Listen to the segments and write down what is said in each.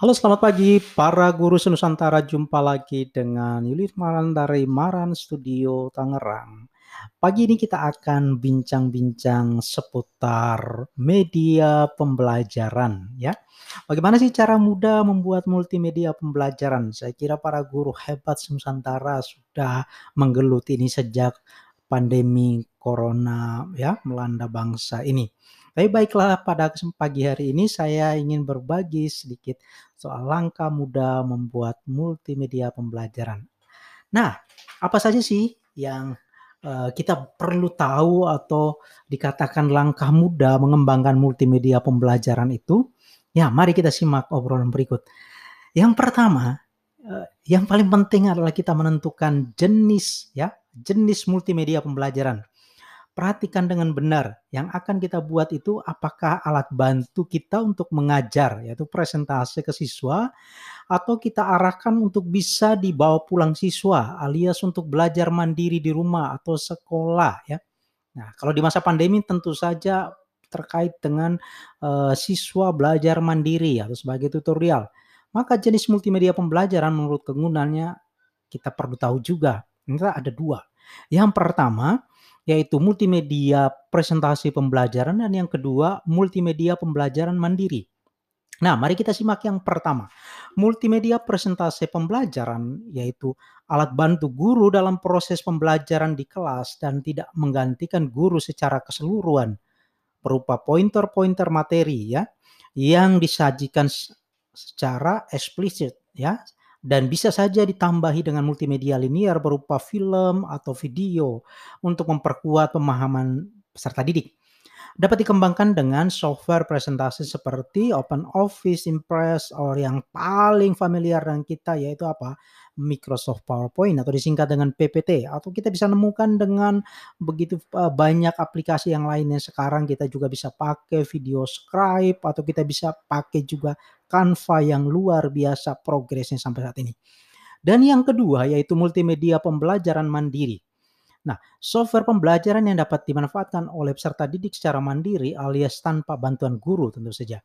Halo selamat pagi para guru senusantara, jumpa lagi dengan Yulis Maran dari Maran Studio Tangerang. Pagi ini kita akan bincang-bincang seputar media pembelajaran ya. Bagaimana sih cara mudah membuat multimedia pembelajaran? Saya kira para guru hebat senusantara sudah menggeluti ini sejak pandemi corona ya melanda bangsa ini. Tapi baiklah pada pagi hari ini saya ingin berbagi sedikit soal langkah mudah membuat multimedia pembelajaran. Nah, apa saja sih yang, eee, kita perlu tahu atau dikatakan langkah mudah mengembangkan multimedia pembelajaran itu? Ya, mari kita simak obrolan berikut. Yang pertama, eee, yang paling penting adalah kita menentukan jenis ya, jenis multimedia pembelajaran. Perhatikan dengan benar, yang akan kita buat itu apakah alat bantu kita untuk mengajar, yaitu presentase ke siswa, atau kita arahkan untuk bisa dibawa pulang siswa, alias untuk belajar mandiri di rumah atau sekolah ya. Nah, kalau di masa pandemi tentu saja terkait dengan, eee, siswa belajar mandiri atau sebagai tutorial. Maka jenis multimedia pembelajaran menurut kegunaannya kita perlu tahu juga. Ternyata ada 2. Yang pertama, yaitu multimedia presentasi pembelajaran dan yang kedua multimedia pembelajaran mandiri. Nah, mari kita simak yang pertama. Multimedia presentasi pembelajaran yaitu alat bantu guru dalam proses pembelajaran di kelas dan tidak menggantikan guru secara keseluruhan, berupa pointer-pointer materi ya, yang disajikan secara eksplisit ya, dan bisa saja ditambahi dengan multimedia linier berupa film atau video untuk memperkuat pemahaman peserta didik. Dapat dikembangkan dengan software presentasi seperti OpenOffice, Impress, or yang paling familiar dengan kita yaitu apa? Microsoft PowerPoint atau disingkat dengan PPT atau kita bisa nemukan dengan begitu uh, banyak aplikasi yang lainnya sekarang kita juga bisa pakai video scribe atau kita bisa pakai juga Canva yang luar biasa progresnya sampai saat ini. Dan yang kedua yaitu multimedia pembelajaran mandiri. Nah, software pembelajaran yang dapat dimanfaatkan oleh peserta didik secara mandiri alias tanpa bantuan guru tentu saja.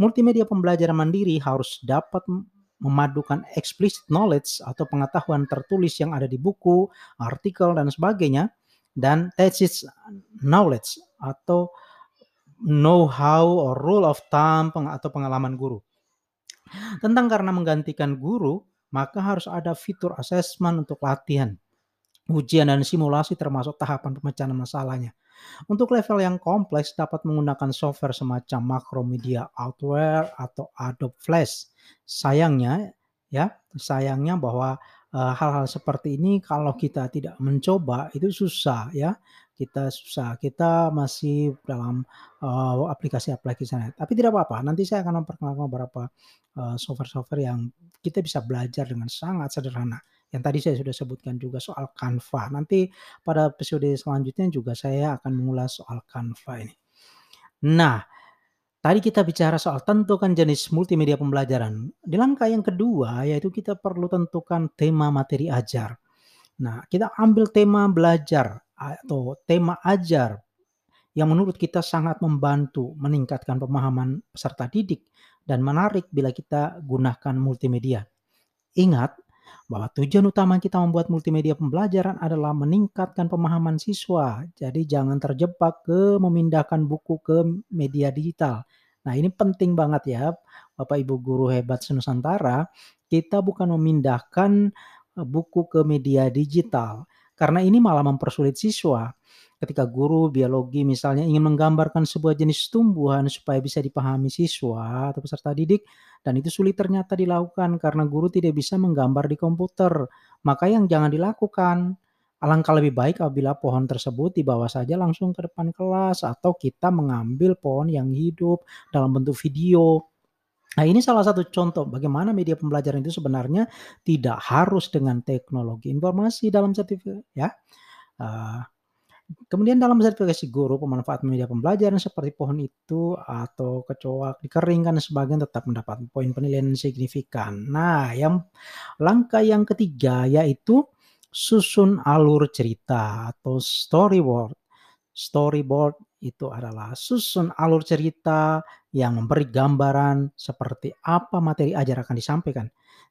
Multimedia pembelajaran mandiri harus dapat memadukan explicit knowledge atau pengetahuan tertulis yang ada di buku, artikel dan sebagainya dan tacit knowledge atau know-how or rule of thumb atau pengalaman guru. Tentang karena menggantikan guru, maka harus ada fitur assessment untuk latihan, ujian dan simulasi termasuk tahapan pemecahan masalahnya. Untuk level yang kompleks dapat menggunakan software semacam Macromedia Outware atau Adobe Flash. Sayangnya ya, sayangnya bahwa hal-hal seperti ini kalau kita tidak mencoba itu susah ya. Kita susah, kita masih dalam uh, aplikasi-aplikasi sana. Tapi tidak apa-apa, nanti saya akan memperkenalkan beberapa uh, software-software yang kita bisa belajar dengan sangat sederhana. Yang tadi saya sudah sebutkan juga soal Canva. Nanti pada episode selanjutnya juga saya akan mengulas soal Canva ini. Nah, tadi kita bicara soal tentukan jenis multimedia pembelajaran. Di langkah yang kedua yaitu kita perlu tentukan tema materi ajar. Nah, kita ambil tema belajar atau tema ajar yang menurut kita sangat membantu meningkatkan pemahaman peserta didik dan menarik bila kita gunakan multimedia. Ingat bahwa tujuan utama kita membuat multimedia pembelajaran adalah meningkatkan pemahaman siswa. Jadi jangan terjebak ke memindahkan buku ke media digital. Nah, ini penting banget ya, Bapak Ibu guru hebat senusantara, kita bukan memindahkan eh, buku ke media digital, karena ini malah mempersulit siswa. Ketika guru biologi misalnya ingin menggambarkan sebuah jenis tumbuhan supaya bisa dipahami siswa atau peserta didik dan itu sulit ternyata dilakukan karena guru tidak bisa menggambar di komputer. Maka yang jangan dilakukan. Alangkah lebih baik apabila pohon tersebut dibawa saja langsung ke depan kelas atau kita mengambil pohon yang hidup dalam bentuk video Nah, ini salah satu contoh bagaimana media pembelajaran itu sebenarnya tidak harus dengan teknologi informasi dalam sertifikat ya. Uh, kemudian dalam sertifikasi guru pemanfaat media pembelajaran seperti pohon itu atau kecoak dikeringkan dan sebagainya tetap mendapat poin penilaian signifikan. Nah, yang langkah yang ketiga yaitu susun alur cerita atau storyboard. Storyboard itu adalah susun alur cerita yang memberi gambaran seperti apa materi ajar akan disampaikan.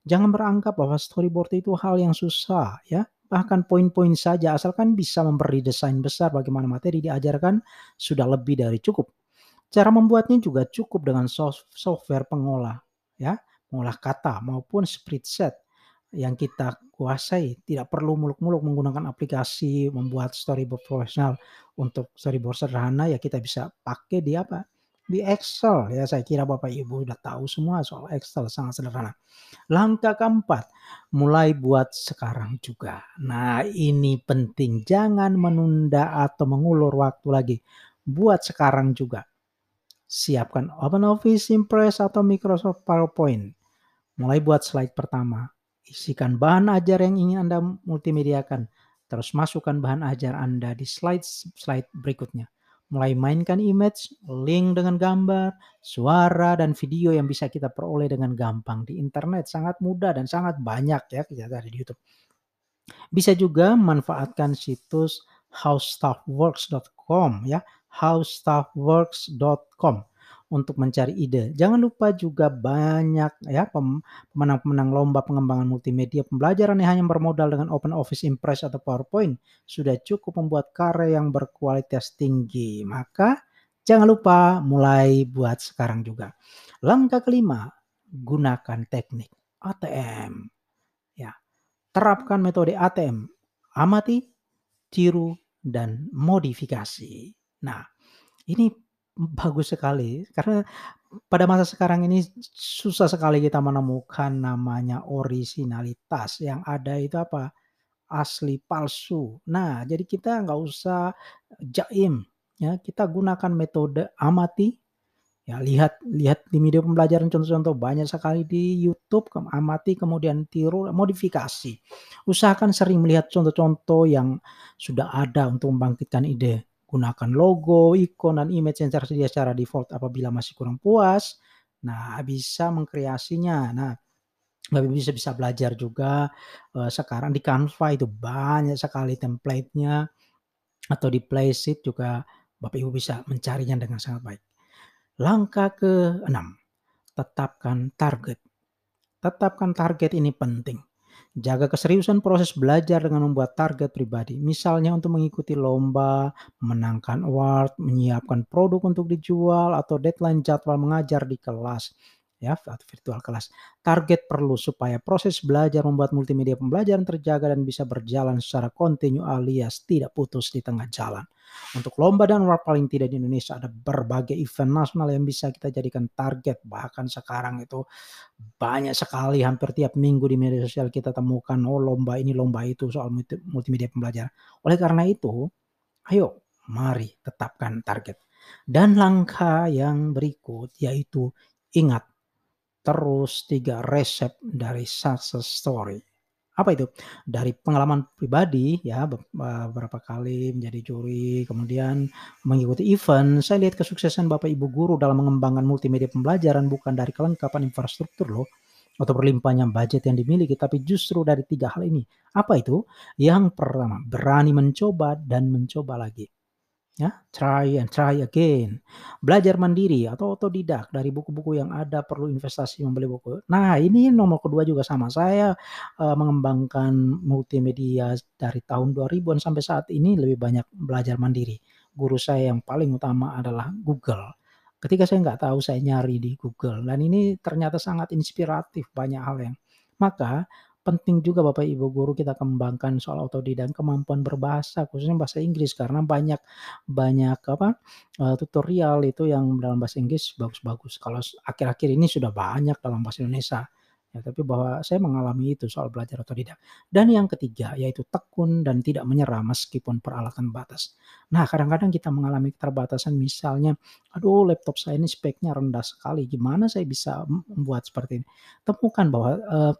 Jangan beranggap bahwa storyboard itu hal yang susah ya, bahkan poin-poin saja asalkan bisa memberi desain besar bagaimana materi diajarkan sudah lebih dari cukup. Cara membuatnya juga cukup dengan software pengolah ya, pengolah kata maupun spreadsheet yang kita kuasai. Tidak perlu muluk-muluk menggunakan aplikasi membuat storyboard profesional. Untuk storyboard sederhana ya kita bisa pakai di apa? Di Excel ya saya kira Bapak Ibu sudah tahu semua soal Excel sangat sederhana. Langkah keempat, mulai buat sekarang juga. Nah ini penting, jangan menunda atau mengulur waktu lagi. Buat sekarang juga. Siapkan OpenOffice, Impress, atau Microsoft PowerPoint. Mulai buat slide pertama. Isikan bahan ajar yang ingin Anda multimediakan. Terus masukkan bahan ajar Anda di slide-slide berikutnya. Mulai mainkan image, link dengan gambar, suara, dan video yang bisa kita peroleh dengan gampang di internet. Sangat mudah dan sangat banyak ya kita dari di YouTube. Bisa juga manfaatkan situs howstuffworks.com ya howstuffworks.com untuk mencari ide. Jangan lupa juga banyak ya pemenang-pemenang lomba pengembangan multimedia pembelajaran yang hanya bermodal dengan Open Office Impress atau PowerPoint sudah cukup membuat karya yang berkualitas tinggi. Maka jangan lupa mulai buat sekarang juga. Langkah kelima, gunakan teknik ATM. Ya. Terapkan metode ATM. Amati, tiru, dan modifikasi. Nah, ini bagus sekali karena pada masa sekarang ini susah sekali kita menemukan namanya originalitas, yang ada itu apa, asli palsu. Nah, jadi kita nggak usah jaim, ya, kita gunakan metode amati, ya lihat lihat di video pembelajaran contoh-contoh banyak sekali di YouTube, amati kemudian tiru, modifikasi. Usahakan sering melihat contoh-contoh yang sudah ada untuk membangkitkan ide. Gunakan logo, ikon, dan image yang tersedia secara default apabila masih kurang puas. Nah, bisa mengkreasinya. Nah, Bapak bisa bisa belajar juga uh, sekarang di Canva itu banyak sekali template-nya atau di Playsheet juga Bapak Ibu bisa mencarinya dengan sangat baik. Langkah ke-6, tetapkan target. Tetapkan target ini penting. Jaga keseriusan proses belajar dengan membuat target pribadi. Misalnya untuk mengikuti lomba, memenangkan award, menyiapkan produk untuk dijual, atau deadline jadwal mengajar di kelas ya atau virtual kelas. Target perlu supaya proses belajar membuat multimedia pembelajaran terjaga dan bisa berjalan secara kontinu alias tidak putus di tengah jalan. Untuk lomba dan award paling tidak di Indonesia ada berbagai event nasional yang bisa kita jadikan target. Bahkan sekarang itu banyak sekali hampir tiap minggu di media sosial kita temukan oh lomba ini lomba itu soal multimedia pembelajaran. Oleh karena itu, ayo mari tetapkan target. Dan langkah yang berikut yaitu ingat terus tiga resep dari success story. Apa itu? Dari pengalaman pribadi ya beberapa kali menjadi juri, kemudian mengikuti event, saya lihat kesuksesan Bapak Ibu guru dalam mengembangkan multimedia pembelajaran bukan dari kelengkapan infrastruktur loh atau berlimpahnya budget yang dimiliki, tapi justru dari tiga hal ini. Apa itu? Yang pertama, berani mencoba dan mencoba lagi. Ya, try and try again. Belajar mandiri atau otodidak dari buku-buku yang ada perlu investasi membeli buku. Nah, ini nomor kedua juga sama. Saya uh, mengembangkan multimedia dari tahun 2000-an sampai saat ini lebih banyak belajar mandiri. Guru saya yang paling utama adalah Google. Ketika saya nggak tahu, saya nyari di Google. Dan ini ternyata sangat inspiratif banyak hal yang. Maka penting juga Bapak Ibu guru kita kembangkan soal otodidak kemampuan berbahasa khususnya bahasa Inggris karena banyak banyak apa uh, tutorial itu yang dalam bahasa Inggris bagus-bagus. Kalau akhir-akhir ini sudah banyak dalam bahasa Indonesia. Ya, tapi bahwa saya mengalami itu soal belajar otodidak. Dan yang ketiga yaitu tekun dan tidak menyerah meskipun peralatan batas. Nah, kadang-kadang kita mengalami keterbatasan misalnya, aduh laptop saya ini speknya rendah sekali, gimana saya bisa membuat seperti ini? Temukan bahwa uh,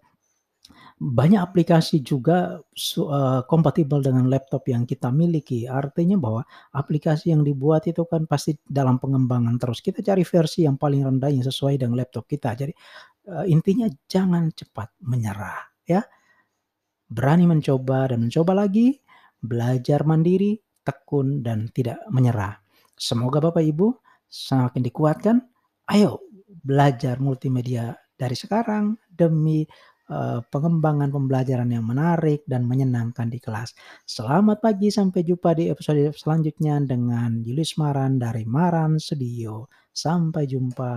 banyak aplikasi juga uh, kompatibel dengan laptop yang kita miliki. Artinya bahwa aplikasi yang dibuat itu kan pasti dalam pengembangan terus. Kita cari versi yang paling rendah yang sesuai dengan laptop kita. Jadi uh, intinya jangan cepat menyerah ya. Berani mencoba dan mencoba lagi, belajar mandiri, tekun dan tidak menyerah. Semoga Bapak Ibu semakin dikuatkan Ayo belajar multimedia dari sekarang demi, eee, pengembangan pembelajaran yang menarik dan menyenangkan di kelas. Selamat pagi, sampai jumpa di episode selanjutnya dengan Julius Maran dari Maran Studio. Sampai jumpa.